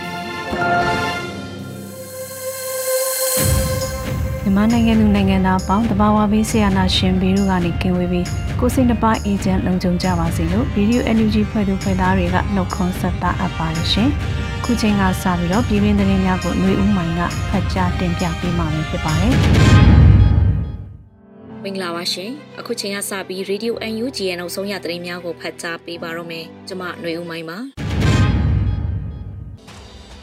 ပြီ မြန်မာနိုင်ငံသူနိုင်ငံသားပေါင်းတဘာဝဘေးဆရာနာရှင်ဘေးတို့ကနေကင်းဝေးပြီးကိုစိတ်နှပါအေဂျင့်လုံခြုံကြပါစေလို့ Radio NUG ဖွဲ့သူဖွဲ့သားတွေကနှုတ်ခွန်းဆက်တာအပ်ပါတယ်ရှင်။ခုချိန်ကစပြီးတော့ပြည်တွင်းသတင်းများကိုຫນွေဦးမိုင်ကဖတ်ကြားတင်ပြပေးမှာဖြစ်ပါတယ်။မင်္ဂလာပါရှင်အခုချိန်ကစပြီး Radio UNG ရဲ့နောက်ဆုံးရသတင်းများကိုဖတ်ကြားပေးပါရမယ်ကျွန်မຫນွေဦးမိုင်းပါ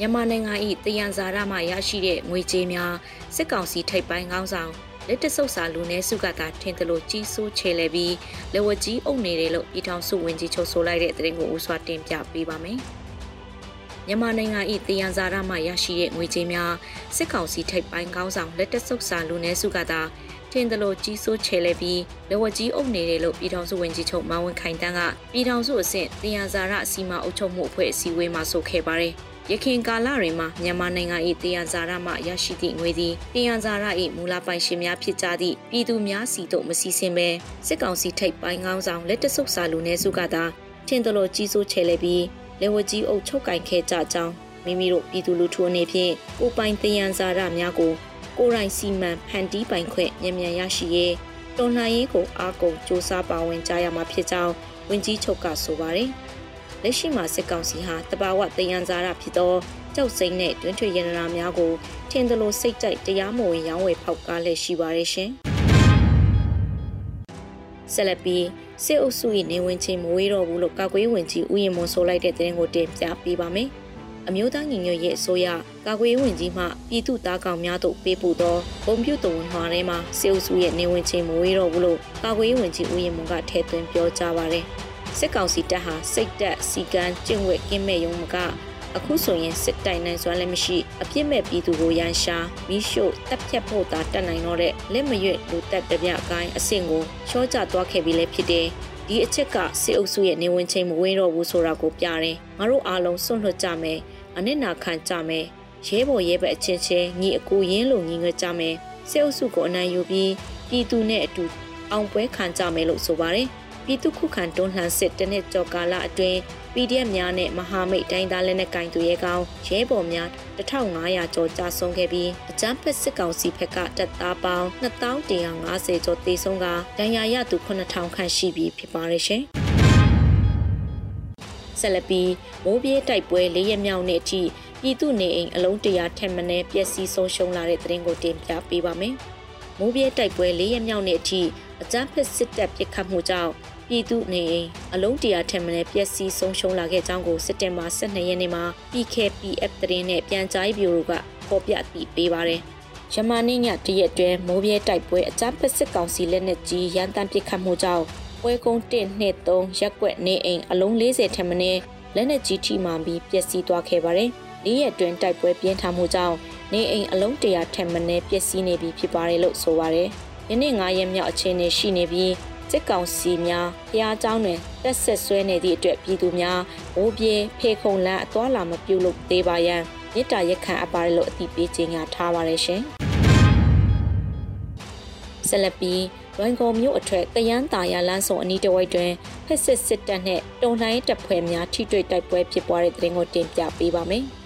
မြန်မာနိုင်ငံ၏တယံဇာရမှရရှိတဲ့ငွေကြေးများစစ်ကောင်စီထိပ်ပိုင်းခေါင်းဆောင်လက်တဆုပ်စာလူနည်းစုကသာထင်သလိုကြီးစိုးချေလဲပြီးလက်ဝကြီးအုပ်နေတယ်လို့ပြည်ထောင်စုဝန်ကြီးချုပ်ဆိုလိုက်တဲ့သတင်းကိုဦးစွာတင်ပြပေးပါမယ်။မြန်မာနိုင်ငံ၏တယံဇာရမှရရှိတဲ့ငွေကြေးများစစ်ကောင်စီထိပ်ပိုင်းခေါင်းဆောင်လက်တဆုပ်စာလူနည်းစုကသာထင်သလိုကြီးစိုးချေလဲပြီးလက်ဝကြီးအုပ်နေတယ်လို့ပြည်ထောင်စုဝန်ကြီးချုပ်မန်ဝင်းခိုင်တန်းကပြည်ထောင်စုအဆင့်တယံဇာရအစီအမအုပ်ချုပ်မှုအဖွဲ့အစည်းအဝေးမှာဆိုခဲ့ပါတယ်။ ရခင်ကာလတွင်မှမြန်မာနိုင်ငံ၏တရားဇာရမှရရှိသည့်ငွေသည်တရားဇာရ၏မူလပိုင်ရှင်များဖြစ်ကြသည့်ပြည်သူများစီတို့မစီစဉ်ပဲစစ်ကောင်စီထိပ်ပိုင်းကောင်းဆောင်လက်တဆုပ်စာလူနည်းစုကသာထင်သလိုကြီးစိုးချဲလဲပြီးလက်ဝကြီးအုပ်ချုပ်ကင်ခဲ့ကြကြောင်းမိမိတို့ပြည်သူလူထုအနေဖြင့်ကိုပိုင်တရားဇာရများကိုကိုယ်တိုင်စီမံဖန်တီးပိုင်ခွင့်မြန်မြန်ရရှိရေးတော်လှန်ရေးကိုအားကုန်စ조사ပါဝင်ကြရမှာဖြစ်ကြောင်းဝန်ကြီးချုပ်ကဆိုပါတယ်။ လက်ရှိမှာစစ်ကောင်စီဟာတဘာဝတယံဇာရဖြစ်သောကြောက်စိမ့်နဲ့တွင်ထွေရတနာများကိုထင်သလိုစိတ်ကြိုက်တရားမဝင်ရောင်းဝယ်ဖောက်ကားလက်ရှိပါရဲ့ရှင်။ဆက်လက်ပြီးစစ်အုပ်စု၏နေဝင်ချင်းမဝေးတော့ဘူးလို့ကာကွယ်ဝင်ကြီးဦးရင်မွန်ဆိုလိုက်တဲ့တဲ့ကိုတင်ပြပေးပါမယ်။အမျိုးသားညီညွတ်ရေးအစိုးရကာကွယ်ဝင်ကြီးမှပြည်သူသားကောင်များတို့ပေးပို့သောပုံပြုတ်တော်မှာထဲမှာစစ်အုပ်စုရဲ့နေဝင်ချင်းမဝေးတော့ဘူးလို့ကာကွယ်ဝင်ကြီးဦးရင်မွန်ကထည့်သွင်းပြောကြားပါရယ်။ စစ်ကောင်စီတပ်ဟာစိတ်တက်စီကံကျင့်ဝတ်ကင်းမဲ့ရုံမကအခုဆိုရင်စစ်တိုင်နိုင်စွမ်းလည်းမရှိအပြစ်မဲ့ပြည်သူကိုရန်ရှာမိရှို့တပ်ဖြတ်ဖို့သာတတ်နိုင်တော့တဲ့လက်မရွေ့လူတက်တပြအကိုင်းအဆင့်ကိုချောကျသွားခဲ့ပြီလည်းဖြစ်တယ်ဒီအချက်ကစစ်အုပ်စုရဲ့နေဝင်ချင်းမဝင်းတော့ဘူးဆိုတာကိုပြတယ်ငါတို့အားလုံးစွန့်လွတ်ကြမယ်အနစ်နာခံကြမယ်ရဲဘော်ရဲဘက်အချင်းချင်းညီအကိုရင်းလိုညီငွေကြမယ်စစ်အုပ်စုကိုအနိုင်ယူပြီးပြည်သူနဲ့အတူအောင်ပွဲခံကြမယ်လို့ဆိုပါတယ် ပြည်သူခုခံတွန်းလှန်စစ်တနစ်ကြော်ကာလအတွင်း PDF များနဲ့မဟာမိတ်တိုင်းသားလက်နက်ကင်သူရဲကောင်းရဲဘော်များ1500ကျော်ကြာဆုံးခဲ့ပြီးအကြမ်းဖက်စစ်ကောင်စီဘက်ကတပ်သားပေါင်း2150ကျော်သေဆုံးကဒဏ်ရာရသူ9000ခန့်ရှိပြီဖြစ်ပါရဲ့ရှင်။ဆက်လက်ပြီးမိုးပြေးတိုက်ပွဲ၄ရက်မြောက်နေ့အထိပြည်သူနေအိမ်အလုံးတရာထက်မနည်းပျက်စီးဆုံးရှုံးလာတဲ့သတင်းကိုတင်ပြပေးပါမယ်။မိုးပြေးတိုက်ပွဲ၄ရက်မြောက်နေ့အထိအကြမ်းဖက်စစ်တပ်ပစ်ခတ်မှုကြောင့် ပြည်သူနေအိမ်အလုံးတရာထက်မနည်းပျက်စီးဆုံးရှုံးလာခဲ့ကြောင်းကိုစက်တင်ဘာ12ရက်နေ့မှာ PKPF သတင်းနဲ့ပြန်ကြားရေးဗျူရိုကဖော်ပြပြီးပေးပါတယ်။ယမန်နေ့ညတရက်အတွင်းမိုးပြဲတိုက်ပွဲအကြမ်းဖက်စစ်ကောင်စီလက်နက်ကြီးရန်တမ်းပစ်ခတ်မှုကြောင့်ပွဲကုန်း1 2 3ရက်ွက်နေအိမ်အလုံး40ထက်မနည်းလက်နက်ကြီးထိမှန်ပြီးပျက်စီးသွားခဲ့ပါတယ်။နေ့ရက်တွင်တိုက်ပွဲပြင်းထန်မှုကြောင့်နေအိမ်အလုံး100ထက်မနည်းပျက်စီးနေပြီဖြစ်ပါတယ်လို့ဆိုပါတယ်။ယနေ့9ရက်မြောက်အခြေအနေရှိနေပြီး စစ်ကောင်စီများဖျားเจ้าတွင်တက်ဆက်ဆွဲနေသည့်အတွက်ပြည်သူများဘိုးပြေဖေခုံလန်းအသွာလာမပြုတ်လို့သေးပါရန်မြစ်တာရက်ခံအပ်ပါတယ်လို့အသိပေးကြေညာထားပါတယ်ရှင်။ဆက်လက်ပြီးလွိုင်ကော်မြို့အထက်ကရန်တာယာလန်းဆောင်အနီးတစ်ဝိုက်တွင်ဖက်စစ်စစ်တပ်နှင့်တုံလှိုင်းတပ်ဖွဲ့များထိတွေ့တိုက်ပွဲဖြစ်ပွားတဲ့တဲ့ရင်ကိုတင်ပြပေးပါမယ်။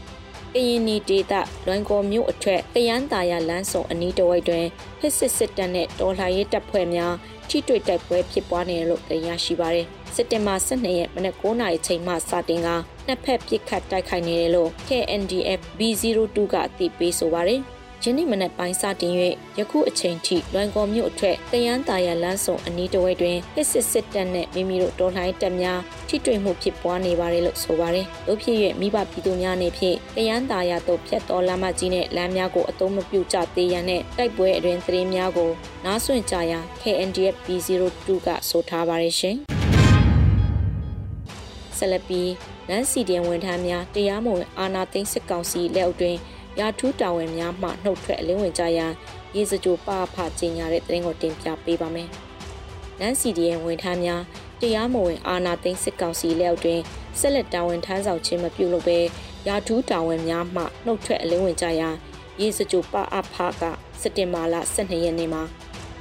ကရင်နီဒေသလွိုင်ကော်မြို့အထက်ကရန်တာယာလန်းဆောင်အနီးတစ်ဝိုက်တွင်ဖစ်စစ်စစ်တပ်နဲ့တော်လှန်ရေးတပ်ဖွဲ့များထိတွေ့တိုက်ပွဲဖြစ်ပွားနေတယ်လို့သိရရှိပါတယ်စက်တင်ဘာ12ရက်မနက်9:00နာရီချိန်မှစတင်ကနှစ်ဖက်ပစ်ခတ်တိုက်ခိုက်နေတယ်လို့ KNDF B02 ကအသိပေးဆိုပါတယ်။ ယနေ့မနက်ပိုင်းစတင်၍ယခုအချိန်ထိလွိုင်ကော်မြို့အထက်တယန်းတာယာလမ်းဆောင်အနီးတစ်ဝိုက်တွင်ဟစ်စစ်စစ်တပ်နှင့်မိမိတို့တော်လှန်တပ်များထိတွေ့မှုဖြစ်ပွားနေပါတယ်လို့ဆိုပါတယ်။တို့ဖြစ်၍မိဘပြည်သူများအနေဖြင့်တယန်းတာယာသို့ဖြတ်တော်လမ်းမကြီးနှင့်လမ်းများကိုအသုံးမပြုကြသေးရန်နှင့်တိုက်ပွဲအတွင်သတင်းများကိုနားဆွင့်ကြရန် KNDF B02 ကဆိုထားပါတယ်ရှင်။ဆက်လက်ပြီးလမ်းစီတင်ဝန်ထမ်းများတရားမဝင်အာဏာသိမ်းစစ်ကောင်စီလက်အောက်တွင် ရာထူးတာဝန်များမှနှုတ်ထွက်အလင်းဝင်ကြရန်ရေစကြိုပအဖကြီးညာတဲ့သတင်းကိုတင်ပြပေးပါမယ်။နန်းစီဒီရဲ့ဝန်ထမ်းများတရားမဝင်အာဏာသိမ်းစစ်ကောင်စီလက်အောက်တွင်ဆက်လက်တာဝန်ထမ်းဆောင်ခြင်းမပြုလုပ်ဘဲရာထူးတာဝန်များမှနှုတ်ထွက်အလင်းဝင်ကြရန်ရေစကြိုပအဖကစက်တင်ဘာလ12ရက်နေ့မှာ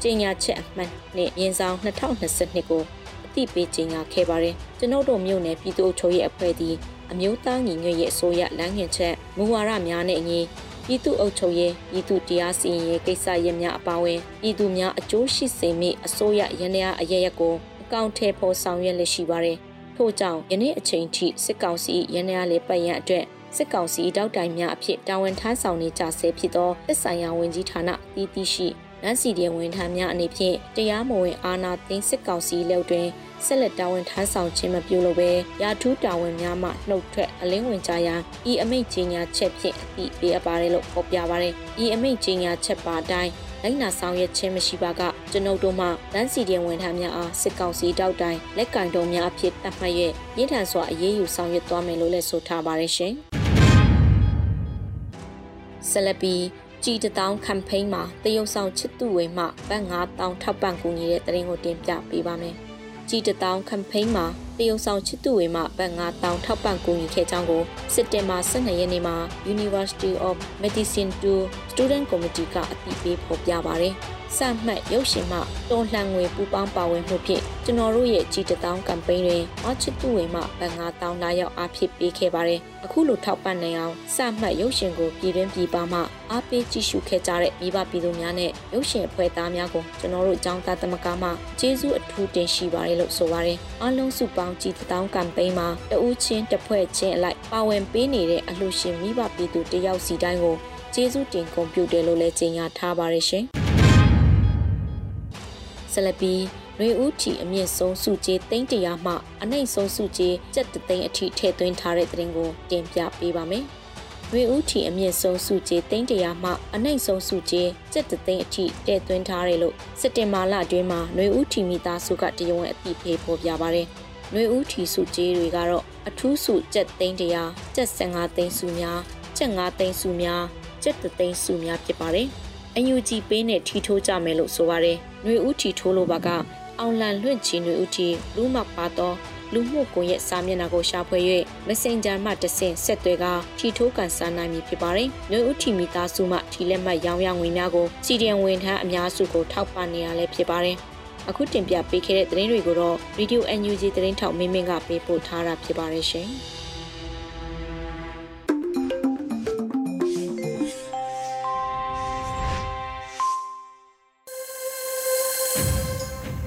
ကြေညာချက်အမှတ်နဲ့ရင်းဆောင်2022ကိုအသိပေးကြေညာခဲ့ပါတယ်။ကျွန်ုပ်တို့မြို့နယ်ပြည်သူ့အုပ်ချုပ်ရေးအဖွဲ့သည် အမျိုးသားညီညွတ်ရေးအစိုးရလမ်းညွှန်ချက်မူဝါဒများနဲ့အညီပြည်သူ့အုပ်ချုပ်ရေးပြည်သူတရားစီရင်ရေးကိစ္စရပ်များအပါအဝင်ပြည်သူများအကျိုးရှိစေမည့်အစိုးရရန်ရာအရရက်ကိုအကောင့်ထဲပေါ်ဆောင်ရွက်လက်ရှိပါတယ်။ထို့ကြောင့်ယနေ့အချိန်ထိစစ်ကောင်စီရန်ရာလေးပတ်ရန်အတွက်စစ်ကောင်စီတောက်တိုင်များအဖြစ်တာဝန်ထမ်းဆောင်နေကြဆဲဖြစ်သောသက်ဆိုင်ရာဝန်ကြီးဌာနတည်တည်ရှိလမ်းစီတဲ့ဝန်ထမ်းများအနေဖြင့်တရားမဝင်အာဏာသိမ်းစစ်ကောင်စီလက်တွင် ဆက်လက်တာဝန်ထမ်းဆောင်ခြင်းမပြုလို့ပဲရာထူးတာဝန်များမှနှုတ်ထွက်အလင်းဝင်ကြရန်ဤအမိန့်ကြီးညာချက်ဖြင့်အတိပေးအပ်ပါတယ်လို့ဖော်ပြပါတယ်ဤအမိန့်ကြီးညာချက်ပါတိုင်းလိုက်နာဆောင်ရွက်ခြင်းမရှိပါကကျွန်ုပ်တို့မှလမ်းစီတဲ့ဝန်ထမ်းများအားစစ်ကောင်စီတောက်တိုင်လက်ကင်တုံများအဖြစ်တတ်မှတ်၍ရင်းထန်စွာအရေးယူဆောင်ရွက်သွားမယ်လို့လည်းဆိုထားပါတယ်ရှင်ဆလပီကြည်တောင်း campaign မှာတရုတ်ဆောင်ချစ်သူဝေမှဘတ်9000ထောက်ပံ့ကူညီတဲ့တရင်ကိုတင်ပြပေးပါမယ်။ ကြည်တောင်း campaign မှာတရုတ်ဆောင်ချစ်သူဝေမှဘတ်9000ထောက်ပံ့ကူညီခဲ့ကြောင်းကိုစစ်တင်ဘာ12ရက်နေ့မှာ University of Medicine 2 Student Committee ကအတည်ပြုဖော်ပြပါတယ်။ စမှတ်ရုပ်ရှင်မှတော်လှန်ငွေပူပေါင်းပါဝင်မှုဖြင့်ကျွန်တော်တို့ရဲ့ကြီးတောင်းကမ်ပိန်းတွင်အချစ်သူဝင်မှဗန်9000လာရောက်အားဖြစ်ပေးခဲ့ပါတယ်။အခုလိုထောက်ပံ့နိုင်အောင်စမှတ်ရုပ်ရှင်ကိုပြည်တွင်းပြည်ပမှအားပေးကြည့်ရှုခဲ့ကြတဲ့မိဘပြည်သူများနဲ့ရုပ်ရှင်အဖွဲ့သားများကိုကျွန်တော်တို့အကြောင်းသားသမဂ္ဂမှကျေးဇူးအထူးတင်ရှိပါတယ်လို့ဆိုပါတယ်။အားလုံးစုပေါင်းကြီးတောင်းကမ်ပိန်းမှာတဦးချင်းတစ်ဖွဲ့ချင်းအလိုက်ပါဝင်ပေးနေတဲ့အလှူရှင်မိဘပြည်သူတယောက်စီတိုင်းကိုကျေးဇူးတင်ဂုဏ်ပြုတယ်လို့လည်းကြေညာထားပါတယ်ရှင်။ ဆက်လက်ပြီးရွေဦးထီအမြင့်ဆုံးစုကြေးသိန်းတရာမှအနှိမ့်ဆုံးစုကြေးကျပ်သိန်းအထိထည့်သွင်းထားတဲ့သတင်းကိုတင်ပြပေးပါမယ်။ရွေဦးထီအမြင့်ဆုံးစုကြေးသိန်းတရာမှအနှိမ့်ဆုံးစုကြေးကျပ်သိန်းအထိထည့်သွင်းထားတယ်လို့စက်တင်ဘာလအတွင်းမှာရွေဦးထီမိသားစုကတရားဝင်အသိပေးဖော်ပြပါရတယ်။ရွေဦးထီစုကြေးတွေကတော့အထူးစုကျပ်သိန်းတရာကျပ်15သိန်းစုများကျပ်5သိန်းစုများကျပ်သိန်းစုများဖြစ်ပါတယ်။အယူကြည်ပေးနဲ့ထီထိုးကြမယ်လို့ဆိုပါတယ်။ ຫນွေဦးထီထိုးလိုပါကအောင်လန်လွင့်ချီຫນွေဦးထီလူမပါတော့လူမှုကွန်ရက်စာမျက်နှာကိုရှာဖွေ၍ Messenger မှတဆင့်ဆက်သွယ်ကထီထိုးကန်ဆန်းနိုင်မည်ဖြစ်ပါတယ်။ຫນွေဦးထီမိသားစုမှထီလက်မှတ်ရောင်းရငွေများကိုစီဒီယံဝန်ထမ်းအများစုကိုထောက်ပံ့နေရလဲဖြစ်ပါတယ်။အခုတင်ပြပေးခဲ့တဲ့သတင်းတွေကိုတော့ Radio NUG သတင်းထောက်မင်းမင်းကပေးပို့ထားတာဖြစ်ပါတယ်ရှင်။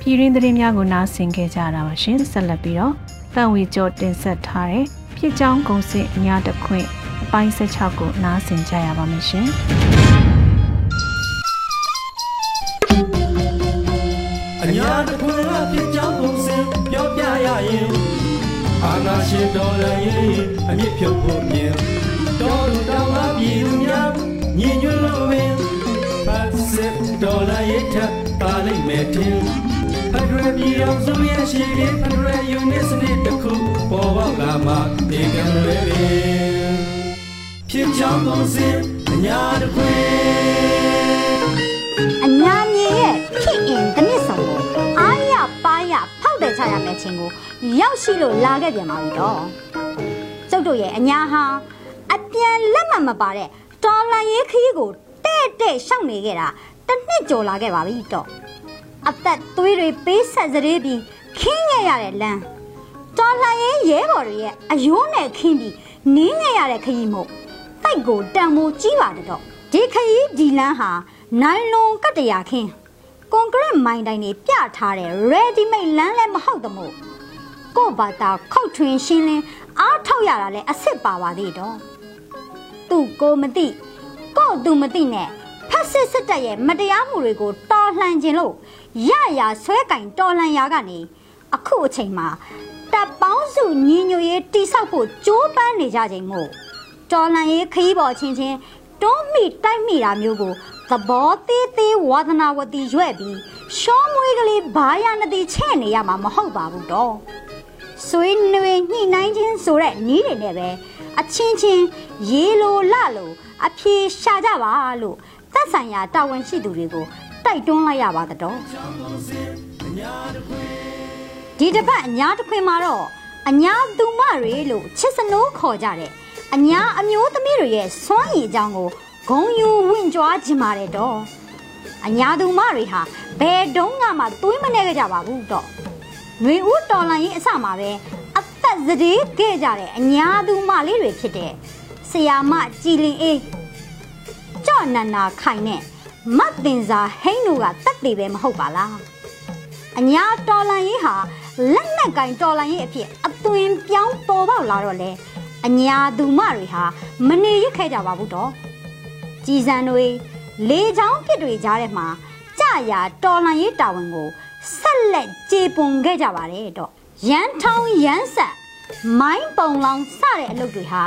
ပြည်ရင်းသတင်းများကိုနားဆင်ခဲ့ကြတာပါရှင်ဆက်လက်ပြီးတော့တန်ဝေကျော်တင်ဆက်ထားတဲ့ဖြစ်ကြောင်းကုံစစ်အညာတခွင့်အပိုင်း16ကိုနားဆင်ကြရပါမယ်ရှင်အညာတခွင့်အဖြစ်ကြောင်းကုံစစ်ပြောပြရရင်အာနာရှင်တော်လည်းရင်အမြင့်ဖြုတ်ဖို့မြင်တော်လူတော်မှာပြည်သူများညီညွတ်လို့ပင်ပတ်စစ်တော်လည်းရထပါလိမ့်မယ်တင် ဖက်ဒရယ်ပြည်အောင်စုရဲ့ရှိလေးဖက်ဒရယ်ယူနစ်စနစ်တစ်ခုပေါ်ပေါက်လာမှဒီကံလွယ်ပင်ဖြစ်ချောင်းကုန်စင်အညာတခွေအညာမြေရဲ့ဖြစ်ရင်တနစ်ဆောင်ကိုအားရပါရဖောက်တယ်ချရမယ့်ချင်းကိုရောက်ရှိလို့လာခဲ့ပြန်ပါပြီတော့ကျုပ်တို့ရဲ့အညာဟာအပြန်လက်မှတ်မပါတဲ့တော်လန်ရေးခရီးကိုတဲ့တဲ့ရှောက်နေခဲ့တာတစ်နှစ်ကျော်လာခဲ့ပါပြီတော့ အသက်သွေးတွေပေးဆက်စရေးပြီးခင်းခဲ့ရတဲ့လမ်းတော်လှန်ရေးရဲဘော်တွေရဲ့အယိုးနဲ့ခင်းပြီးနင်းခဲ့ရတဲ့ခရီးမို့တိုက်ကိုတန်မိုးကြီးပါတယ်တော့ဒီခရီးဒီလမ်းဟာနိုင်လွန်ကတရာခင်းကွန်ကရစ်မိုင်တိုင်တွေပြထားတဲ့ ready made လမ်းလည်းမဟုတ်သမို့ကို့ဘာသာခောက်ထွင်ရှင်းလင်းအားထောက်ရတာလဲအစ်စ်ပါပါသေးတော့သူ့ကိုမသိကို့သူမသိနဲ့ ဖက်စစ်စစ်တပ်ရဲ့မတရားမှုတွေကိုတော်လှန်ခြင်းလို့ရရဆွဲကင်တော်လှန်ရာကနေအခုအချိန်မှာတပ်ပေါင်းစုညီညွတ်ရေးတိဆောက်ဖို့ကြိုးပမ်းနေကြချိန်မို့တော်လှန်ရေးခရီးပေါ်ချင်းချင်းတွန်းမိတိုက်မိတာမျိုးကိုသဘောသေးသေးဝါသနာဝတိရွဲ့ပြီးရှောမွေးကလေးဘာရနတိချဲ့နေရမှာမဟုတ်ပါဘူးတော့ဆွေးနွေးညှိနှိုင်းခြင်းဆိုတဲ့နီးတွေနဲ့ပဲအချင်းချင်းရေလိုလလိုအဖြေရှာကြပါလို့ သက်ဆိုင်ရာတာဝန်ရှိသူတွေကိုတိုက်တွန်းလိုက်ရပါတော့ဒီတစ်ပတ်အညာတစ်ခွင်မှာတော့အညာသူမတွေလို့ချစ်စနိုးခေါ်ကြတဲ့အညာအမျိုးသမီးတွေရဲ့စွမ်းရည်အကြောင်းကိုဂုံယူဝင့်ကြွားခြင်းပါတယ်တော့အညာသူမတွေဟာဘယ်တုန်းကမှသွေးမနေကြပါဘူးတော့ຫນွေဦးတော်လန်ရင်အစမှာပဲအသက်စတေးခဲ့ကြတဲ့အညာသူမလေးတွေဖြစ်တဲ့ဆရာမကြည်လင်အေး ကြော့နန္နာခိုင်နဲ့မတ်တင်စာဟိန်းတို့ကတက်တည်ပဲမဟုတ်ပါလားအညာတော်လန်ရေးဟာလက်နက်ကင်တော်လန်ရေးအဖြစ်အသွင်ပြောင်းပေါ်ပေါက်လာတော့လေအညာသူမတွေဟာမနေရခဲ့ကြပါဘူးတော့ကြည်စံတွေလေချောင်းဖြစ်တွေကြားထဲမှာကြာရာတော်လန်ရေးတာဝန်ကိုဆက်လက်ကြေပွန်ခဲ့ကြပါတယ်တော့ရန်ထောင်းရန်ဆက်မိုင်းပုံလောင်စတဲ့အလုပ်တွေဟာ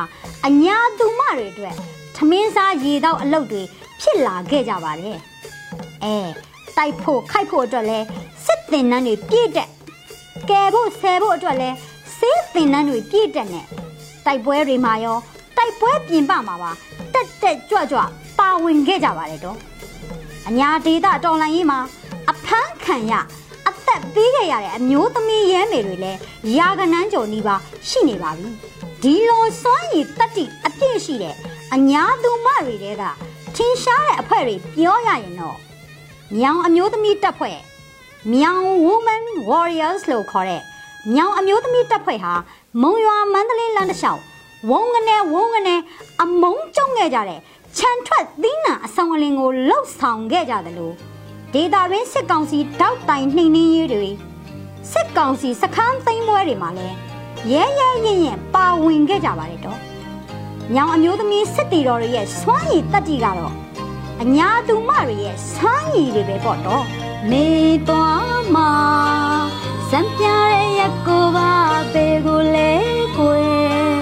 အညာသူမတွေအတွက် ထမင်းစားရေတော့အလုပ်တွေဖြစ်လာခဲ့ကြပါတယ်အဲတိုက်ဖို့ခိုက်ဖို့အတွက်လဲစစ်တင်နှန်းတွေပြည့်တဲ့ကယ်ဖို့ဆယ်ဖို့အတွက်လဲစေးတင်နှန်းတွေပြည့်တဲ့နဲ့တိုက်ပွဲတွေမှာရောတိုက်ပွဲပြင်ပမှာပါတက်တက်ကြွကြွပါဝင်ခဲ့ကြပါတယ်တော့အညာဒေတာတော်လိုင်းရေးမှာအဖမ်းခံရအသက်ပေးခဲ့ရတဲ့အမျိုးသမီးရဲမေတွေလည်းယာကနန်းကျော်နီးပါရှိနေပါပြီဒီလိုစွမ်းရည်တတိအပြည့်ရှိတဲ့ အညာသူမတွေတဲကထင်ရှားတဲ့အဖွဲတွေပြောရရင်တော့မြောင်အမျိုးသမီးတပ်ဖွဲ့မြောင် Women Warriors လို့ခေါ်တဲ့မြောင်အမျိုးသမီးတပ်ဖွဲ့ဟာမုံရွာမန္တလေးလမ်းတစ်လျှောက်ဝုံကနေဝုံကနေအမုံကျုံခဲ့ကြတဲ့ခြံထွက်သီးနှံအဆောင်အလင်ကိုလှုပ်ဆောင်ခဲ့ကြတယ်လို့ဒေတာရင်းစစ်ကောင်စီတောက်တိုင်နှိမ်နှင်းရေးတွေစစ်ကောင်စီစခန်းသိမ်းပွဲတွေမှာလည်းရဲရဲရင်ရင်ပါဝင်ခဲ့ကြပါတယ်တော့။ ညောင်အမျိုးသမီးစစ်တီတော်တွေရဲ့စွမ်းရည်တက်တီကတော့အညာသူမတွေရဲ့စွမ်းရည်တွေပဲပေါ့တော့။မေတော်မှာစံပြရဲရက်ကိုပါပေကိုလေကွယ်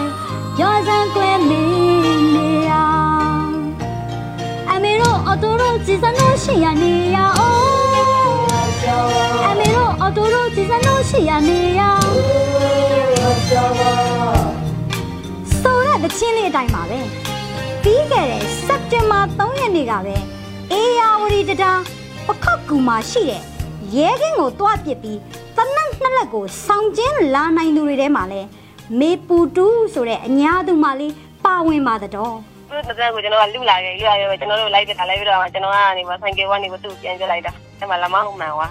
ရောစံကွယ်မင်းနေရအမေတို့အတူတို့ကြည်စံလို့ရှိရနေရအောင်အမေတို့အတူတို့ကြည်စံလို့ရှိရနေရဆိုတဲ့ တချင်းလေးအတိုင်းပါပဲပြီးခဲ့တဲ့စက်တင်ဘာ3ရက်နေ့ကပဲအေယာဝတီတတာပခောက်ကူမှာရှိတဲ့ရဲကင်းကိုတွားပစ်ပြီးတနက်နှစ်လက်ကိုဆောင်းကျင်းလာနိုင်သူတွေထဲမှာလဲမေပူတူဆိုတဲ့အညာသူမလေးပါဝင်ပါတော့သူ့တဲ့ကိုကျွန်တော်ကလူလာခဲ့လူလာခဲ့ကျွန်တော်တို့လိုက်ပြထားလိုက်ပြီးတော့ကျွန်တော်ကနေမဆိုင်ကယ်ကနေမသူ့ပြန်ပြလိုက်တာအဲ့မှာလမဟုတ်မှန်ကွာ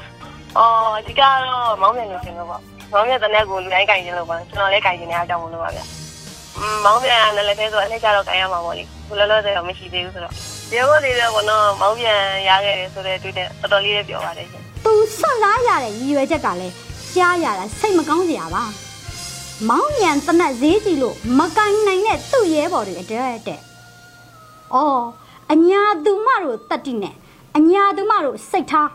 အော်အဓိကတော့မောင်းပြန်လို့ရှင်လို့ပေါ့မောင်းပြန်တဲ့နဲ့ကိုလူတိုင်းကြိုင်ခြင်းလို့ပါကျွန်တော်လည်းကြိုင်ခြင်းနဲ့အကြောင်းမလို့ပါဗျ မောင်းပြန်နဲ့လည်းပဲဆိုအဲ့ကြတော့ကြိုင်ရမှာပေါ့လေဘယ်လိုလဲဆိုတော့မရှိသေးဘူးဆိုတော့ဒီဘက်လေးတော့ကတော့မောင်းပြန်ရခဲ့တယ်ဆိုတဲ့တွေ့တဲ့တော်တော်လေးလည်းပြောပါတယ်ရှင်သူဆွတ်စားရတဲ့ရည်ရွယ်ချက်ကလည်းကြားရတာစိတ်မကောင်းစရာပါမောင်းမြန်တနက်ဈေးကြီးလို့မကန်နိုင်တဲ့သူ့ရဲဘော်တွေအတွက်တဲ့။အော်အညာသူမတို့တတိနဲ့အညာသူမတို့စိတ်ထား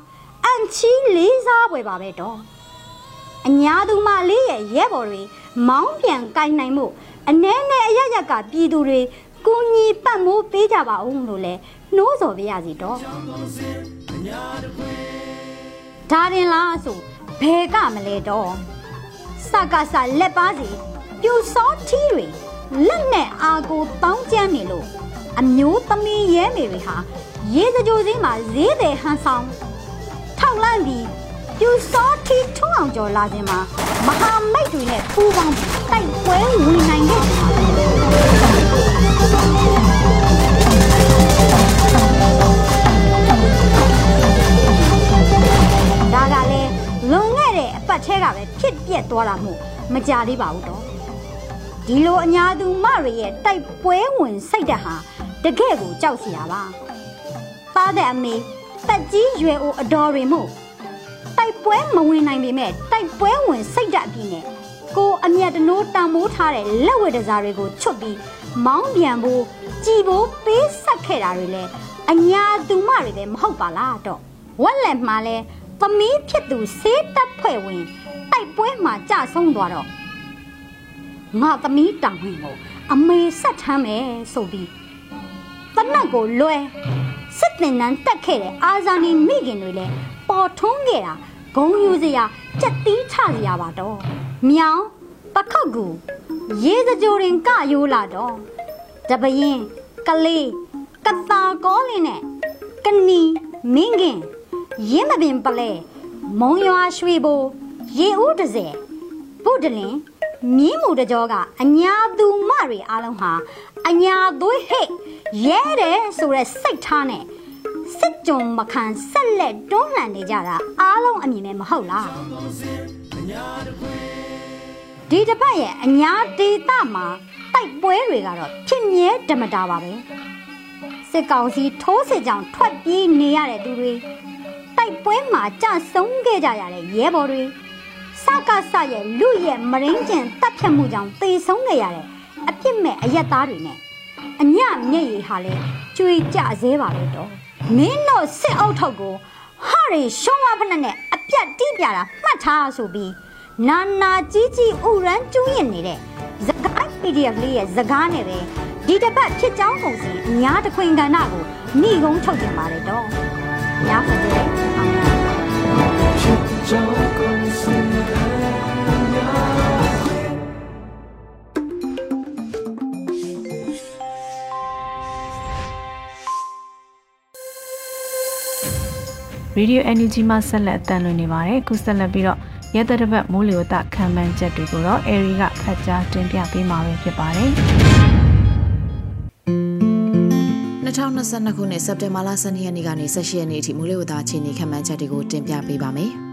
အန်ချီလေးစားပွဲပါပဲတော့။အညာသူမလေးရဲ့ရဲဘော်တွေမောင်းပြန်ကင်နိုင်မှု အ내နဲ့အရရက်ကပြည်သူတွေကူညီပတ်မိုးပေးကြပါဦးလို့လဲနှိုးဆော်ပြရစီတော့ဒါရင်လားဆိုဘယ်ကမလဲတော့စကားစလက်ပါစီပြူစောထီးတွေလက်နဲ့အာကိုတောင်းကျမ်းနေလို့အမျိုးသမီးရဲမေတွေဟာရေစကြိုစင်းမှာဈေးတယ်ဟန်ဆောင်ထောက်လန့်ပြီး ပြူစောထီးထုံးအောင်ကျော်လာခြင်းမှာမဟာမိတ်တွေနဲ့ပူးပေါင်းပြီးတိုက်ပွဲဝင်နိုင်ခဲ့တယ်ပါဒါကလည်းလွန်ခဲ့တဲ့အပတ်ထဲကပဲဖြစ်ပြက်သွားတာမို့မကြသေးပါဘူးတော့ဒီလိုအညာသူမတွေရဲ့တိုက်ပွဲဝင်စိတ်ဓာတ်ဟာတကယ့်ကိုကြောက်စရာပါသားတဲ့အမေတက်ကြီးရွယ်အိုအတော်တွေမို့ တိုက်ပွဲမဝင်နိုင်ပေမဲ့တိုက်ပွဲဝင်စိတ်ဓာတ်အပြည့်နဲ့ကိုအမျက်တနိုးတန်မိုးထားတဲ့လက်ဝဲတစားတွေကိုချွတ်ပြီးမောင်းပြန်ဖို့ကြည်ဖို့ပေးဆက်ခဲ့တာတွေလဲအညာသူမတွေလည်းမဟုတ်ပါလားတော့ဝက်လက်မှာလဲသမီးဖြစ်သူဆေးတက်ဖွဲ့ဝင်တိုက်ပွဲမှာကြဆုံးသွားတော့ငါသမီးတောင်ဝင်ကိုအမေဆက်ထမ်းမယ်ဆိုပြီးတနတ်ကိုလွဲစစ်တင်နန်းတက်ခဲ့တဲ့အာဇာနည်မိခင်တွေလည်းပေါ်ထွန်းခဲ့တာ ဂုံယူစရာကြက်တီးချစရာပါတော့မြောင်ပခောက်ကူရေစကြိုရင်ကယိုးလာတော့တပရင်ကလေးကတာကောလင်းနဲ့ကနီမင်းခင်ရင်းမပင်ပလဲမုံရွာရွှေဘိုရေဦးတစဲဗုဒ္ဓလင်မြင်းမူတကြောကအညာသူမတွေအားလုံးဟာအညာသွေးဟဲ့ရဲတယ်ဆိုတဲ့စိတ်ထားနဲ့ စစ်ကြုံမခံဆက်လက်တွန်းလှန်နေကြတာအားလုံးအမြင်နဲ့မဟုတ်လားဒီတစ်ပတ်ရဲ့အညာဒေတာမှာတိုက်ပွဲတွေကတော့ဖြစ်မြဲဓမ္မတာပါပဲစစ်ကောင်စီထိုးစစ်ကြောင်ထွက်ပြေးနေရတဲ့သူတွေတိုက်ပွဲမှာကြဆုံးခဲ့ကြရတဲ့ရဲဘော်တွေစကားဆရဲ့လူရဲ့မရင်းကျင်တပ်ဖြတ်မှုကြောင့်သေဆုံးခဲ့ရတဲ့အပြစ်မဲ့အရက်သားတွေနဲ့အညမျက်ရည်ဟာလဲကျွေကြသေးပါပဲတော့ မင်းတို့စစ်အုပ်ထုပ်ကိုဟာရီရှုံးဝဖက်နဲ့အပြတ်တီးပြတာမှတ်ထားဆိုပြီးနာနာကြီးကြီးဥရန်ကျူးရင်နေတဲ့ဇကိုင်း PDF လေးရဲ့ဇကားနဲ့ပဲဒီတစ်ပတ်ဖြစ်ကြောင်းကုန်စီအများတခွင်ကဏ္ဍကိုနှိကုံးထုတ်တင်ပါတယ်တော့ညာဖတ်တဲ့အောင်ရဖြစ်ကြောင်းကုန်စ ရေဒီယို energy မှာဆက်လက်အသံလွှင့်နေပါတယ်ခုဆက်လက်ပြီးတော့ရဲတတစ်ပတ်မိုးလေဝသခံမှန်းချက်တွေကိုတော့ Airy ကဖတ်ကြားတင်ပြပေးမှာပဲဖြစ်ပါတယ်2022ခုနှစ်စက်တင်ဘာလ12ရက်နေ့ကနေ18ရက်နေ့အထိမိုးလေဝသအခြေအနေခန့်မှန်းချက်တွေကိုတင်ပြပေးပါမယ်။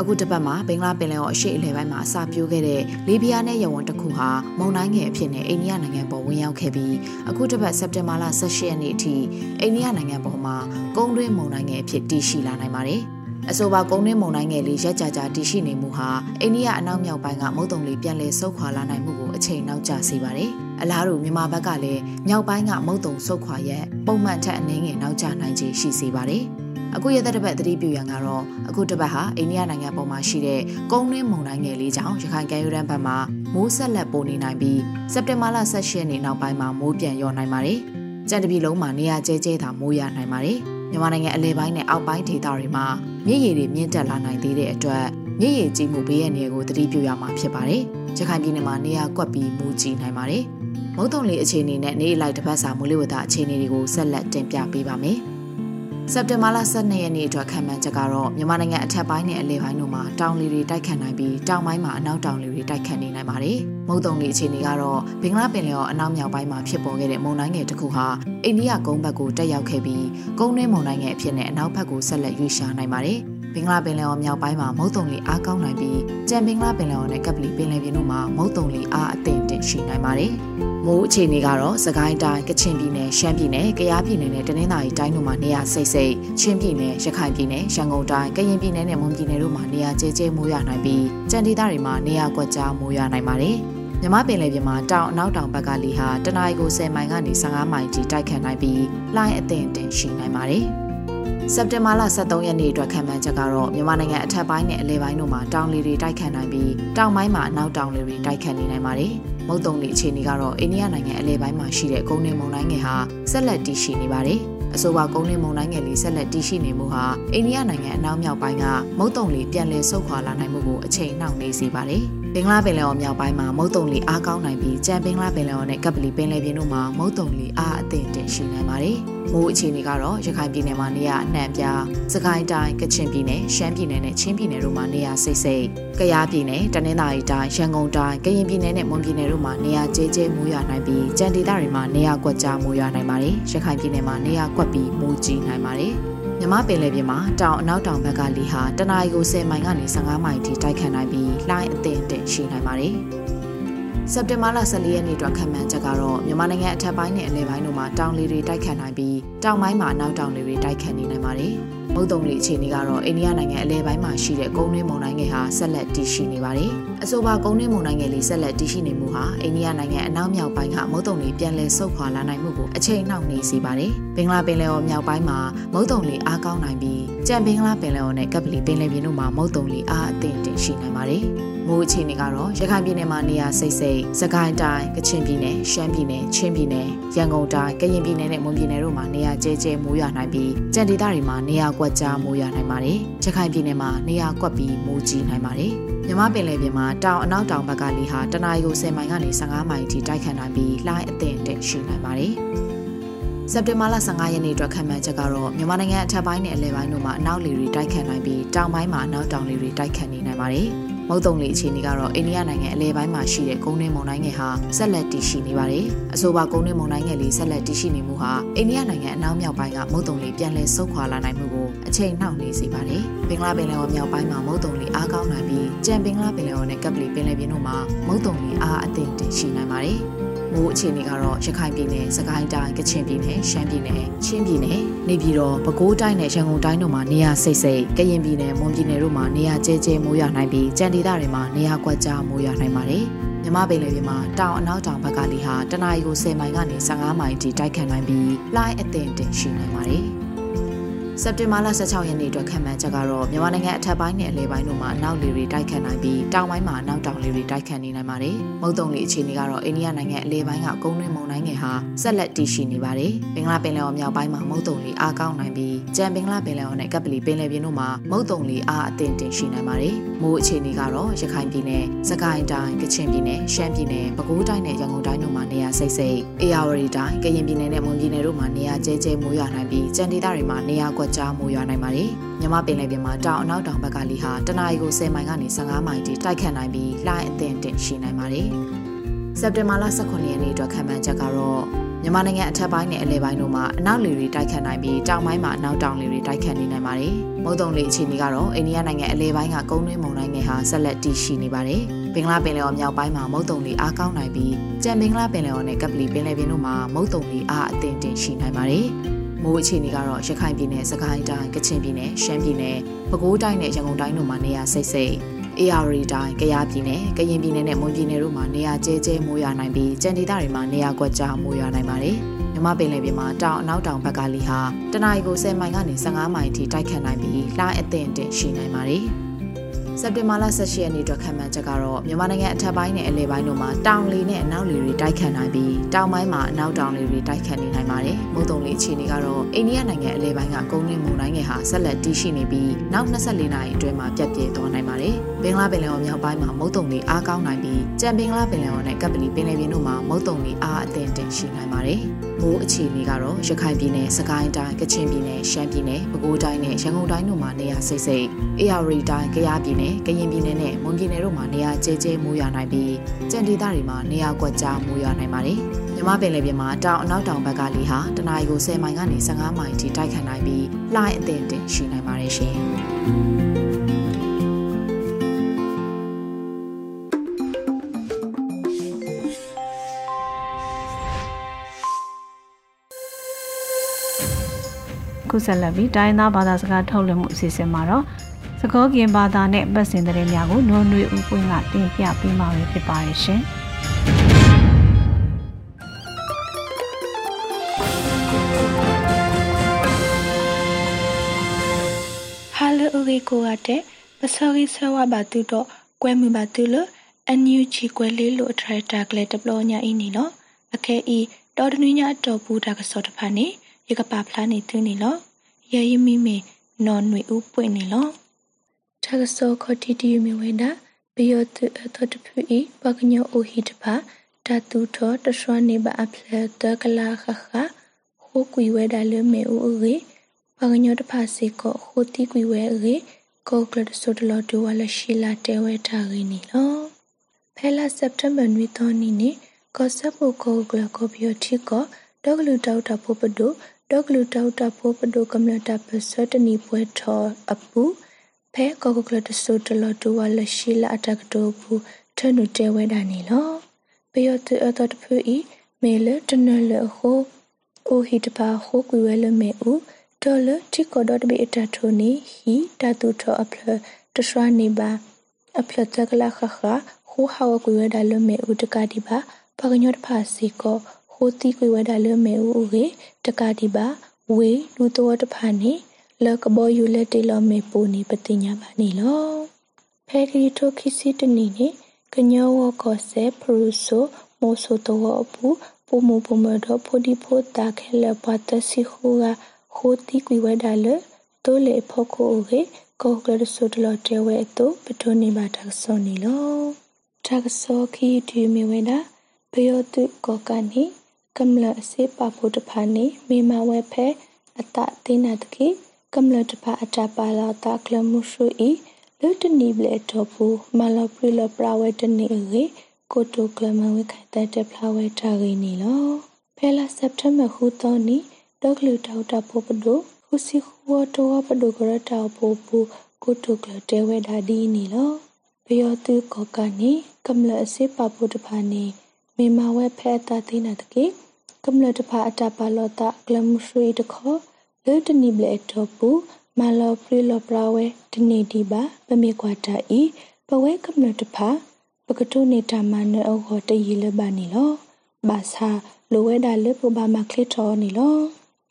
အခုတစ်ပတ်မှာဘင်္ဂလားပင်လယ်အော်အရှေ့အလယ်ပိုင်းမှာအစပြိုးခဲ့တဲ့လီဘီယာနဲ့ယဝန်တစ်ခုဟာမုန်တိုင်းငယ်အဖြစ်နဲ့အိန္ဒိယနိုင်ငံပေါ်ဝင်ရောက်ခဲ့ပြီးအခုတစ်ပတ်စက်တင်ဘာလ18ရက်နေ့အထိအိန္ဒိယနိုင်ငံပေါ်မှာကုန်းတွင်းမုန်တိုင်းငယ်အဖြစ်တည်ရှိလာနိုင်ပါတယ်။အဆိုပါကုန်းတွင်းမုန်တိုင်းငယ်လေးရက်ကြာကြာတည်ရှိနေမှုဟာအိန္ဒိယအနောက်မြောက်ပိုင်းကမုတ်တုံလေးပြန်လည်ဆုတ်ခွာလာနိုင်မှုကိုအချိန်နောက်ကျစေပါတယ်။အလားတူမြန်မာဘက်ကလည်းမြောက်ပိုင်းကမုတ်တုံဆုတ်ခွာရက်ပုံမှန်ထက်အနည်းငယ်နောက်ကျနိုင်ခြေရှိစေပါတယ်။ အခုရသက်တစ်ပတ်သတိပြုရန်ကတော့အခုတစ်ပတ်ဟာအိန္ဒိယနိုင်ငံပေါ်မှာရှိတဲ့ကုန်းတွင်းမုန်တိုင်းငယ်လေးကြောင့်ရခိုင်ကမ်းရိုးတန်းဘက်မှာမိုးဆက်လက်ပိုနေနိုင်ပြီးစက်တင်ဘာလ18ရက်နေ့နောက်ပိုင်းမှာမိုးပြန်လျော့နိုင်ပါတယ်။ကြံတပြီလုံးမှာနေရာကျဲကျဲသာမိုးရနိုင်ပါတယ်။မြန်မာနိုင်ငံအလဲပိုင်းနဲ့အောက်ပိုင်းဒေသတွေမှာမြစ်ရည်တွေမြင့်တက်လာနိုင်သေးတဲ့အတွက်မြစ်ရည်ကြီးမှုဘေးရန်တွေကိုသတိပြုရမှာဖြစ်ပါတယ်။ရခိုင်ပြည်နယ်မှာနေရာကွက်ပြီးမိုးကြီးနိုင်ပါတယ်။မုတ်တုံလေးအခြေအနေနဲ့နေလိုက်တစ်ပတ်စာမိုးလေဝသအခြေအနေတွေကိုဆက်လက်တင်ပြပေးပါမယ်။ စက်တင်ဘာလ12ရက်နေ့အတွက်ခံမှန်းချက်ကတော့မြန်မာနိုင်ငံအထက်ပိုင်းနဲ့အလယ်ပိုင်းတို့မှာတောင်လေတွေတိုက်ခတ်နိုင်ပြီးတောင်ပိုင်းမှာအနောက်တောင်လေတွေတိုက်ခတ်နေနိုင်ပါတယ်။မုတ်တုံလေအခြေအနေကတော့ဘင်္ဂလားပင်လယ်ော်အနောက်မြောက်ပိုင်းမှာဖြစ်ပေါ်ခဲ့တဲ့မုန်တိုင်းငယ်တစ်ခုဟာအိန္ဒိယကုန်းဘက်ကိုတက်ရောက်ခဲ့ပြီးကုန်းတွင်းမုန်တိုင်းငယ်အဖြစ်နဲ့အနောက်ဘက်ကိုဆက်လက်ရွေ့ရှားနိုင်ပါတယ်။ ဘင်္ဂလားပင်လယ်ော်မြောက်ပိုင်းမှာမုတ်တုံလေအားကောင်းနိုင်ပြီးကြံဘင်္ဂလားပင်လယ်ော်နဲ့ကပလီပင်လယ်ပြင်တို့မှာမုတ်တုံလေအားအသင့်တင်ရှိနိုင်ပါတယ်။မိုးအခြေအနေကတော့စကိုင်းတိုင်းကချင်ပြည်နယ်ရှမ်းပြည်နယ်ကယားပြည်နယ်နဲ့တနင်္သာရီတိုင်းတို့မှာနေရာစိတ်စိတ်ချင်းပြည်နယ်ရခိုင်ပြည်နယ်ရန်ကုန်တိုင်းကရင်ပြည်နယ်နဲ့မွန်ပြည်နယ်တို့မှာနေရာကျဲကျဲမိုးရွာနိုင်ပြီးကြံဒေသတွေမှာနေရာကွက်ကြားမိုးရွာနိုင်ပါတယ်။မြမပင်လယ်ပြင်မှာတောင်အနောက်တောင်ဘက်ကလေဟာတနအီကို10မိုင်ကနေ15မိုင်ထိတိုက်ခတ်နိုင်ပြီးလိုင်းအသင့်တင်ရှိနိုင်ပါတယ်။ စက်တင်ဘာလ23ရက်နေ့အတွက်ခံမှန်းချက်ကတော့မြန်မာနိုင်ငံအထက်ပိုင်းနဲ့အလယ်ပိုင်းတို့မှာတောင်လေတွေတိုက်ခတ်နိုင်ပြီးတောင်ပိုင်းမှာအနောက်တောင်လေတွေတိုက်ခတ်နေနိုင်ပါတယ်။မုတ်တုံလေအခြေအနေကတော့အိန္ဒိယနိုင်ငံအလယ်ပိုင်းမှာရှိတဲ့ကုန်းတွင်းမုန်တိုင်းငယ်ဟာဆက်လက်တည်ရှိနေပါတယ်။အဆိုပါကုန်းတွင်းမုန်တိုင်းငယ်လေးဆက်လက်တည်ရှိနေမှုဟာအိန္ဒိယနိုင်ငံအနောက်မြောက်ပိုင်းကမုတ်တုံလေပြန်လည်ဆုတ်ခွာလာနိုင်မှုကိုအချိန်နှောင့်နှေးစေပါတယ်။ ဘင်္ဂလားပင်လယ်အော်မြောက်ပိုင်းမှာမုတ်တုံလေအားကောင်းနိုင်ပြီးကြံဘင်္ဂလားပင်လယ်အော်နဲ့ကပ်ပလီပင်လယ်ပြင်တို့မှာမုတ်တုံလေအားအသင့်တင်ရှိနိုင်ပါတယ်။မိုးအခြေအနေကတော့ရခိုင်ပြည်နယ်မှာနေရာအနှံ့ပြားစကိုင်းတိုင်းကချင်ပြည်နယ်ရှမ်းပြည်နယ်နဲ့ချင်းပြည်နယ်တို့မှာနေရာစိတ်စိတ်ကယားပြည်နယ်တနင်္သာရီတိုင်းရန်ကုန်တိုင်းကရင်ပြည်နယ်နဲ့မွန်ပြည်နယ်တို့မှာနေရာကျဲကျဲမိုးရွာနိုင်ပြီးကြံဒေသတွေမှာနေရာကွက်ကြားမိုးရွာနိုင်ပါတယ်ရခိုင်ပြည်နယ်မှာနေရာကွက်ပြီးမိုးကြီးနိုင်ပါတယ် မြမပင်လယ်ပြင်မှာတောင်အနောက်တောင်ဘက်ကလေဟာတနအီကို10မိုင်ကနေ15မိုင်ထိတိုက်ခတ်နိုင်ပြီးလှိုင်းအသင့်အင့်ရှိနိုင်ပါတယ်။ စက်တင်ဘာလ14ရက်နေ့အတွက်ခံမှန်းချက်ကတော့မြန်မာနိုင်ငံအထက်ပိုင်းနဲ့အလယ်ပိုင်းတို့မှာတောင်လေတွေတိုက်ခတ်နိုင်ပြီးတောင်ပိုင်းမှာနောက်တောင်လေတွေတိုက်ခတ်နေနိုင်ပါတယ်။မုတ်တုံလေအခြေအနေကတော့အိန္ဒိယနိုင်ငံအလယ်ပိုင်းမှာရှိတဲ့ကုန်းတွင်းမုန်တိုင်းငယ်ဟာဆက်လက်တည်ရှိနေပါတယ်။အဆိုပါကုန်းတွင်းမုန်တိုင်းငယ်လေးဆက်လက်တည်ရှိနေမှုဟာအိန္ဒိယနိုင်ငံအနောက်မြောက်ပိုင်းကမုတ်တုံလေပြန်လည်ဆုတ်ခွာလာနိုင်မှုကိုအချိန်နှောင့်နှေးစေပါတယ်။ဘင်္ဂလားပင်လယ်အော်မြောက်ပိုင်းမှာမုတ်တုံလေအားကောင်းနိုင်ပြီးကြံဘင်္ဂလားပင်လယ်အော်နဲ့ကပ်ပလီပင်လယ်ပြင်တို့မှာမုတ်တုံလေအားအသင့်တင်ရှိနိုင်ပါတယ်။ မိုးအခြေအနေကတော့ရခိုင်ပြည်နယ်မှာနေရာစိတ်စိတ်စကိုင်းတိုင်းကချင်ပြည်နယ်ရှမ်းပြည်နယ်ချင်းပြည်နယ်ရန်ကုန်တိုင်းကရင်ပြည်နယ်နဲ့မွန်ပြည်နယ်တို့မှာနေရာကျဲကျဲမိုးရွာနိုင်ပြီးကြံဒေသတွေမှာနေရာကွက်ကြားမိုးရွာနိုင်ပါတယ်ရခိုင်ပြည်နယ်မှာနေရာကွက်ပြီးမိုးကြီးနိုင်ပါတယ်မြမပင်လယ်ပြင်မှာတောင်အနောက်တောင်ဘက်ကလေဟာတနအီကို10မိုင်ကနေ15မိုင်ထိတိုက်ခတ်နိုင်ပြီးလှိုင်းအသင့်တက်ရှိနိုင်ပါတယ်စက်တင်ဘာလ15ရက်နေ့အတွက်ခံမှန်းချက်ကတော့မြန်မာနိုင်ငံအထက်ပိုင်းနဲ့အလယ်ပိုင်းတို့မှာအနောက်လေတွေတိုက်ခတ်နိုင်ပြီးတောင်ပိုင်းမှာအနောက်တောင်လေတွေတိုက်ခတ်နေနိုင်ပါတယ်။ မုတ်တုံလေအခြေအနေကတော့အိန္ဒိယနိုင်ငံအလဲပိုင်းမှာရှိတဲ့ကုန်းတွင်းမုန်တိုင်းငယ်ဟာဆက်လက်တည်ရှိနေပါတယ်။အဆိုပါကုန်းတွင်းမုန်တိုင်းငယ်လေးဆက်လက်တည်ရှိနေမှုဟာအိန္ဒိယနိုင်ငံအနောက်မြောက်ပိုင်းကမုတ်တုံလေပြန်လည်ဆုတ်ခွာလာနိုင်မှုကိုအချိန်နှောင့်နှေးစေပါတယ်။ဘင်္ဂလားပင်လယ်အော်မြောက်ပိုင်းမှာမုတ်တုံလေအားကောင်းနိုင်ပြီးကြံဘင်္ဂလားပင်လယ်အော်နဲ့ကပ်ပလီပင်လယ်ပြင်တို့မှာမုတ်တုံလေအားအသင့်တင်ရှိနိုင်ပါတယ်။ မိုးအခြေအနေကတော့ရခိုင်ပြည်နယ်၊စကိုင်းတိုင်း၊ကချင်ပြည်နယ်၊ရှမ်းပြည်နယ်၊ချင်းပြည်နယ်၊နေပြည်တော်၊ပဲခူးတိုင်းနဲ့ရန်ကုန်တိုင်းတို့မှာနေရာစိတ်စိတ်၊ကရင်ပြည်နယ်၊မွန်ပြည်နယ်တို့မှာနေရာကျဲကျဲမိုးရွာနိုင်ပြီးကြံဒေသတွေမှာနေရာကွက်ကြားမိုးရွာနိုင်ပါတယ်။မြမပင်လယ်ပြင်မှာတောင်အနောက်တောင်ဘက်ကလေဟာတနအီကို10မိုင်ကနေ15မိုင်ထိတိုက်ခတ်နိုင်ပြီးလှိုင်းအသင့်တင်ရှိနိုင်ပါတယ်။ စက်တင်ဘာလ16ရက်နေ့အတွက်ခံမှန်းချက်ကတော့မြန်မာနိုင်ငံအထက်ပိုင်းနဲ့အလယ်ပိုင်းတို့မှာအနောက်လေတွေတိုက်ခတ်နိုင်ပြီးတောင်ပိုင်းမှာအနောက်တောင်လေတွေတိုက်ခတ်နေနိုင်ပါတယ်။မုတ်တုံလေအခြေအနေကတော့အိန္ဒိယနိုင်ငံအလယ်ပိုင်းကကုန်းတွင်းမုန်တိုင်းငယ်ဟာဆက်လက်တည်ရှိနေပါတယ်။ဘင်္ဂလားပင်လယ်အော်မြောက်ပိုင်းမှာမုတ်တုံလေအားကောင်းနိုင်ပြီးကြံဘင်္ဂလားပင်လယ်အော်နဲ့ကပ်ပလီပင်လယ်ပြင်တို့မှာမုတ်တုံလေအားအသင့်တင်ရှိနိုင်ပါတယ်။မိုးအခြေအနေကတော့ရခိုင်ပြည်နယ်၊စကိုင်းတိုင်း၊ကချင်ပြည်နယ်၊ရှမ်းပြည်နယ်၊ပဲခူးတိုင်းနဲ့ရန်ကုန်တိုင်းတို့မှာနေရာစိတ်စိတ်၊အေရဝတီတိုင်း၊ကရင်ပြည်နယ်နဲ့မွန်ပြည်နယ်တို့မှာနေရာကျဲကျဲမိုးရွာနိုင်ပြီးကြံဒေသတွေမှာနေရာကွက်ကြားမိုးရွာနိုင်ပါတယ်။မြမပင်လယ်ပြင်မှာတောင်အနောက်တောင်ဘက်ကလေဟာတနအီကို10မိုင်ကနေ15မိုင်ထိတိုက်ခတ်နိုင်ပြီးလှိုင်းအသင့်တင်ရှိနိုင်ပါတယ်။စက်တင်ဘာလ18ရက်နေ့အတွက်ခံမှန်းချက်ကတော့မြန်မာနိုင်ငံအထက်ပိုင်းနဲ့အလယ်ပိုင်းတို့မှာအနောက်လေတွေတိုက်ခတ်နိုင်ပြီးတောင်ပိုင်းမှာအနောက်တောင်လေတွေတိုက်ခတ်နေနိုင်ပါတယ်။မုတ်တုံလေအခြေအနေကတော့အိန္ဒိယနိုင်ငံအလယ်ပိုင်းကကုန်းတွင်းမုန်တိုင်းငယ်ဟာဆက်လက်တည်ရှိနေပါတယ်။ဘင်္ဂလားပင်လယ်အော်မြောက်ပိုင်းမှာမုတ်တုံလေအားကောင်းနိုင်ပြီးကြံဘင်္ဂလားပင်လယ်အော်နဲ့ကပလီပင်လယ်ပြင်တို့မှာမုတ်တုံလေအားအသင့်တင်ရှိနိုင်ပါတယ်။ မိုးအခြေအနေကတော့ရခိုင်ပြည်နယ်၊စကိုင်းတိုင်း၊ကချင်ပြည်နယ်၊ရှမ်းပြည်နယ်၊ပဲခူးတိုင်းနဲ့ရန်ကုန်တိုင်းတို့မှာနေရာစိတ်စိတ်အေရရီတိုင်း၊ကယားပြည်နယ်၊ကရင်ပြည်နယ်နဲ့မွန်ပြည်နယ်တို့မှာနေရာကျဲကျဲမိုးရွာနိုင်ပြီးကြံဒေသတွေမှာနေရာကွက်ကြားမိုးရွာနိုင်ပါတယ်။မြမပင်လယ်ပြင်မှာတောင်အနောက်တောင်ဘက်ကလီဟာတနအီကို10မိုင်ကနေ15မိုင်ထိတိုက်ခတ်နိုင်ပြီးလှိုင်းအသင့်အင့်ရှိနိုင်ပါတယ်။ စက်တင်ဘာလ18ရက်နေ့အတွက်ခံမှန်းချက်ကတော့မြန်မာနိုင်ငံအထက်ပိုင်းနဲ့အလယ်ပိုင်းတို့မှာတောင်လေနဲ့အနောက်လေတွေတိုက်ခတ်နိုင်ပြီးတောင်ပိုင်းမှာအနောက်တောင်လေတွေတိုက်ခတ်နေနိုင်ပါတယ်။မုတ်တုံလေအခြေအနေကတော့အိန္ဒိယနိုင်ငံအလယ်ပိုင်းကကုန်းတွင်းမုန်တိုင်းငယ်ဟာဆက်လက်တည်ရှိနေပြီးနောက်24နာရီအတွင်းမှာပြတ်ပြဲသွားနိုင်ပါတယ်။ဘင်္ဂလားပင်လယ်အော်မြောက်ပိုင်းမှာမုတ်တုံလေအားကောင်းနိုင်ပြီးကြံဘင်္ဂလားပင်လယ်အော်နဲ့ကပ်ပလီပင်လယ်ပြင်တို့မှာမုတ်တုံလေအားအသင့်တင်ရှိနိုင်ပါတယ်။ မိုးအခြေအနေကတော့ရခိုင်ပြည်နယ်၊စကိုင်းတိုင်း၊ကချင်ပြည်နယ်၊ရှမ်းပြည်နယ်၊ပဲခူးတိုင်းနဲ့ရန်ကုန်တိုင်းတို့မှာနေရာစိတ်စိတ်၊အေရရီတိုင်း၊ကယားပြည်နယ်၊ကရင်ပြည်နယ်နဲ့မွန်ပြည်နယ်တို့မှာနေရာကျဲကျဲမိုးရွာနိုင်ပြီးကြံဒေသတွေမှာနေရာကွက်ကြားမိုးရွာနိုင်ပါတယ်။မြမပင်လယ်ပြင်မှာတောင်အနောက်တောင်ဘက်ကလေဟာတနအီကို10မိုင်ကနေ15မိုင်ထိတိုက်ခတ်နိုင်ပြီးလှိုင်းအသင့်တင်ရှိနိုင်ပါတယ်ရှင်။ ခုဆက်လက်ပြီးတိုင်းသားဘာသာစကားထုတ်လွှင့်မှုအစီအစဉ်မှာတော့စကောကင်ဘာသာနဲ့ပတ်စင်တဲ့များကိုနှွန်နွေဦးပွင့်ကတင်ပြပေးမှာဖြစ်ပါတယ်ရှင်။ဟာလဥရီကိုရတဲ့ပစောရီဆဝဘာတူတော့ကွဲမှုဘာတူလအန်ယူချီကွဲလေးလိုအထရက်တာကလေးတပလောညာအင်းနီနော်အခဲဤတော်တနည်းညာတော်ဘူးတာကစောတဖာနေ ရကပါဖလားနေသူနေလောရရမီမေနော်နွေဦးပွင့်နေလောထကစောခတိတီမီဝေဒဘီယတ်အထတဖူဤပကညိုအိုဟိတပါတတူထောတရွှနေပါအဖလတကလာခခခိုကွီဝဲဒါလမေအိုရေပကညိုတဖာစေကောခိုတီကွီဝဲရေကောကလတ်ဆိုတလတူဝါလရှိလာတဲဝဲထားရင်းနီလောဖဲလာစက်တမ်ဘာနွီတော်နီနီကောဆပ်ဖို့ကောကလကောဘီယတိကော ဒေါကလူတောက်တာဖို့ပဒုဒေါကလူတောက်တာဖို့ပဒုကမ္လတာပစတနီပွဲထောအပူဖဲကောကကလတဆုတလတူဝါလရှိလာအတက်တိုဘူးထနုတဲဝဲတာနီလောပယောတူအတော်တဖူဤမေလတနလဟုအိုဟိတပါဟုကွေဝဲလမေဥဒေါ်လတိကောဒတ်ဘီအတထိုနီဟီတတူထောအဖလတရွှာနေပါအဖလတကလာခခဟိုဟာဝကွေဝဲဒါလမေဥတကတိပါပကညောတဖာစီကော ဟိုတီကွေဝဲဒါလမေဥဥကေတကတိပါဝေလူတော်တဖာနေလကဘောယူလက်တေလမေပူနေပတိညာပါနေလောဖဲကရီထိုခိစီတနီနေကညောဝကောဆေဖရူဆိုမိုဆိုတောအပူပုံမပုံမတော့ဖိုဒီဖိုတာခဲလပတ်တစီဟူကဟိုတီကွေဝဒါလတိုလေဖို့ကိုရေကောကလဆုတလတဲဝဲတုပထုနေပါတဆောနေလောတကဆောခီဒီမီဝဲတာဘယောတုကောကနိ ကမ္လအစေပါဖို့တဖာနေမေမဝဲဖဲအတသိနာတကိကမ္လတဖာအတပါလာတာကလမှုရှုဤလွတ်တနီဘလက်တော့ဘူးမလပရလပရဝဲတနေရေကိုတိုကလမဝခိုင်တဲ့တဖလာဝဲတာရင်းနီလောဖဲလာစက်တမ်ဘာဟူတောနီဒေါကလူတောက်တာပိုပဒိုခုစီခူဝတောပဒိုကရတာပိုပူကိုတိုကလတဲဝဲတာဒီနီလောဘယောတုကောကနေကမ္လအစေပပုတဖာနေ မေမဝဲဖဲတာသိနာတကေကမ္လတဖာအတပါလောတာကလမှုရွှေတခောလေတနိဘလက်တော့ပူမလောပရီလောပရာဝဲတနေဒီပါပမေကွာတာဤပဝဲကမ္လတဖာပကတုနေတာမနောဟောတရီလဘာနီလောဘာသာလိုဝဲတာလေပဘာမခလစ်တော်နီလော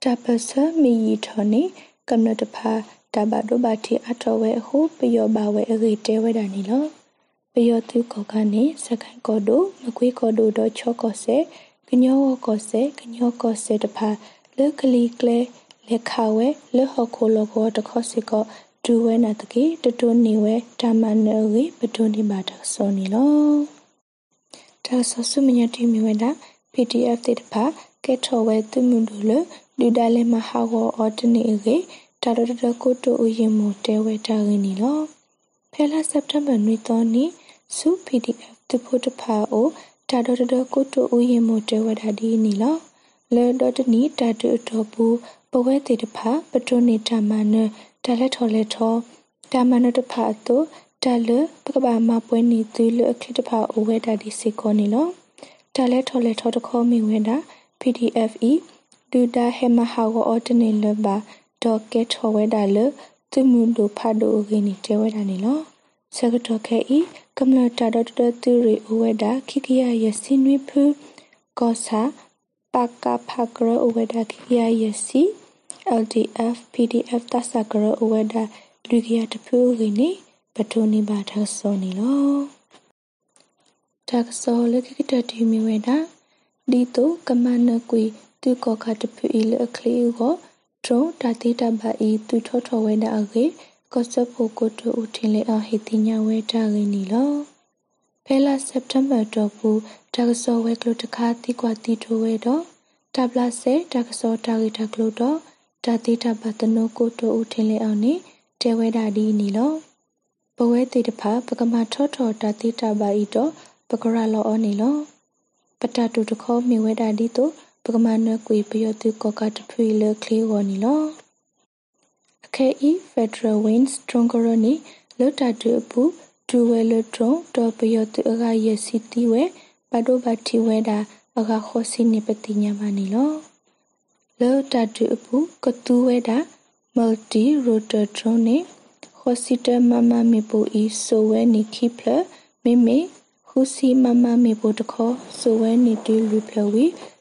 တပစမီယီထောနီကမ္နတဖာတဘဒိုဘာတီအထောဝဲဟုပယောဘဝဲအရေတဲဝဲတာနီလော ပယောသူကောကနေစခိုင်ကောဒိုမကွေးကောဒိုတော့ချောကောဆေကညောကောဆေကညောကောဆေတဖာလေကလီကလေလက်ခဝဲလေဟခိုလောကောတခောစီကောဒူဝဲနာတကေတတွနေဝဲဓမ္မနောဝေပတွနေပါတဆောနီလောဒါဆောဆုမညတိမြဝဲတာ PDF တေတဖာကဲထော်ဝဲသူမှုတို့လလူဒါလေမဟာဝအော်တနေကေတာရတကိုတူဥယင်မတဲဝဲတာရင်းနီလော ဖဲလာစက်တမ်ဘာနွေတော်နီစု PDF တဖို့တဖာအိုတာရတကိုတူဥယင်မတဲဝဲတာဒီနီလောလေဒတ်နီတာတူတော်ပူပဝဲတေတဖာပတွနေတာမနတာလက်ထော်လက်ထော်တာမနတဖာတူတာလပကဘာမပွဲနေသူလအခလစ်တဖာအိုဝဲတာဒီစေကောနီလောတာလက်ထော်လက်ထော်တခေါ်မိဝဲတာ PDF e ဒူဒါဟေမဟာကိုအော်တနေလဘာဒေါ်ကက်ထော်ဝဲတာလ သူမူဒိုဖာဒိုဂီနီတဲဝဲတာနေလောဆကတော်ခဲဤကမ္လတာဒတ်တတူရီအဝဲတာခိကရယစင်းဝိဖူကောစာပကဖကရအဝဲတာခိကရယစီ LDF PDF တဆကရအဝဲတာလူကရတဖူဂီနီပထိုနီဘာထဆောနီလောတက်ဆောလခိကတတီမီဝဲတာဒီတိုကမနကွေသူကောခတဖူအီလအခလီကို ဒရုံတာတိတဘအီသူထောထောဝဲတာအကေကောစဖိုကိုတိုဦးထင်းလေအဟိတိညာဝဲတာရင်းနီလောဖဲလာစက်တမ်ဘာတော့ဘူးတာကစောဝဲကလိုတခါတိကွာတိထိုဝဲတော့တဘလာဆေတာကစောတာဂီတာကလိုတော့တာတိတဘတနိုကိုတိုဦးထင်းလေအောင်နေတဲဝဲတာဒီနီလောပဝဲတိတဖာပကမထောထောတာတိတဘအီတော့ပကရလောအောနီလောပတတူတခေါမြေဝဲတာဒီတို ပကမနကွေပယောတုကောကတဖွေလကလေးဝနီလောအခဲဤ Federal Winds Stronger နီလောတာတူပူဒူဝဲလထရုံတော့ပယောတုအကရစီတီဝဲဘဒိုဘတီဝဲတာအကခောစီနေပတိညာမနီလောလောတာတူပူကတူဝဲတာ multi rotor drone နေခောစီတမမမေပူဤဆိုဝဲနီခိဖလမေမေဟူစီမမမေပူတခော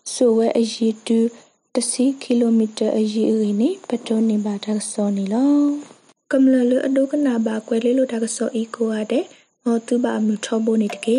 ဆိုဝဲနီတူလူဖလဝီဆိုဝဲအရီတူတစီကီလိုမီတာအရီအင်းနေပတိုနေပါတာစောနေလောကမ္လလအဒုကနာဘာကွဲလေးလိုတာကစောအီကိုရတဲ့မောတူဘာမထောဘိုနေတကေ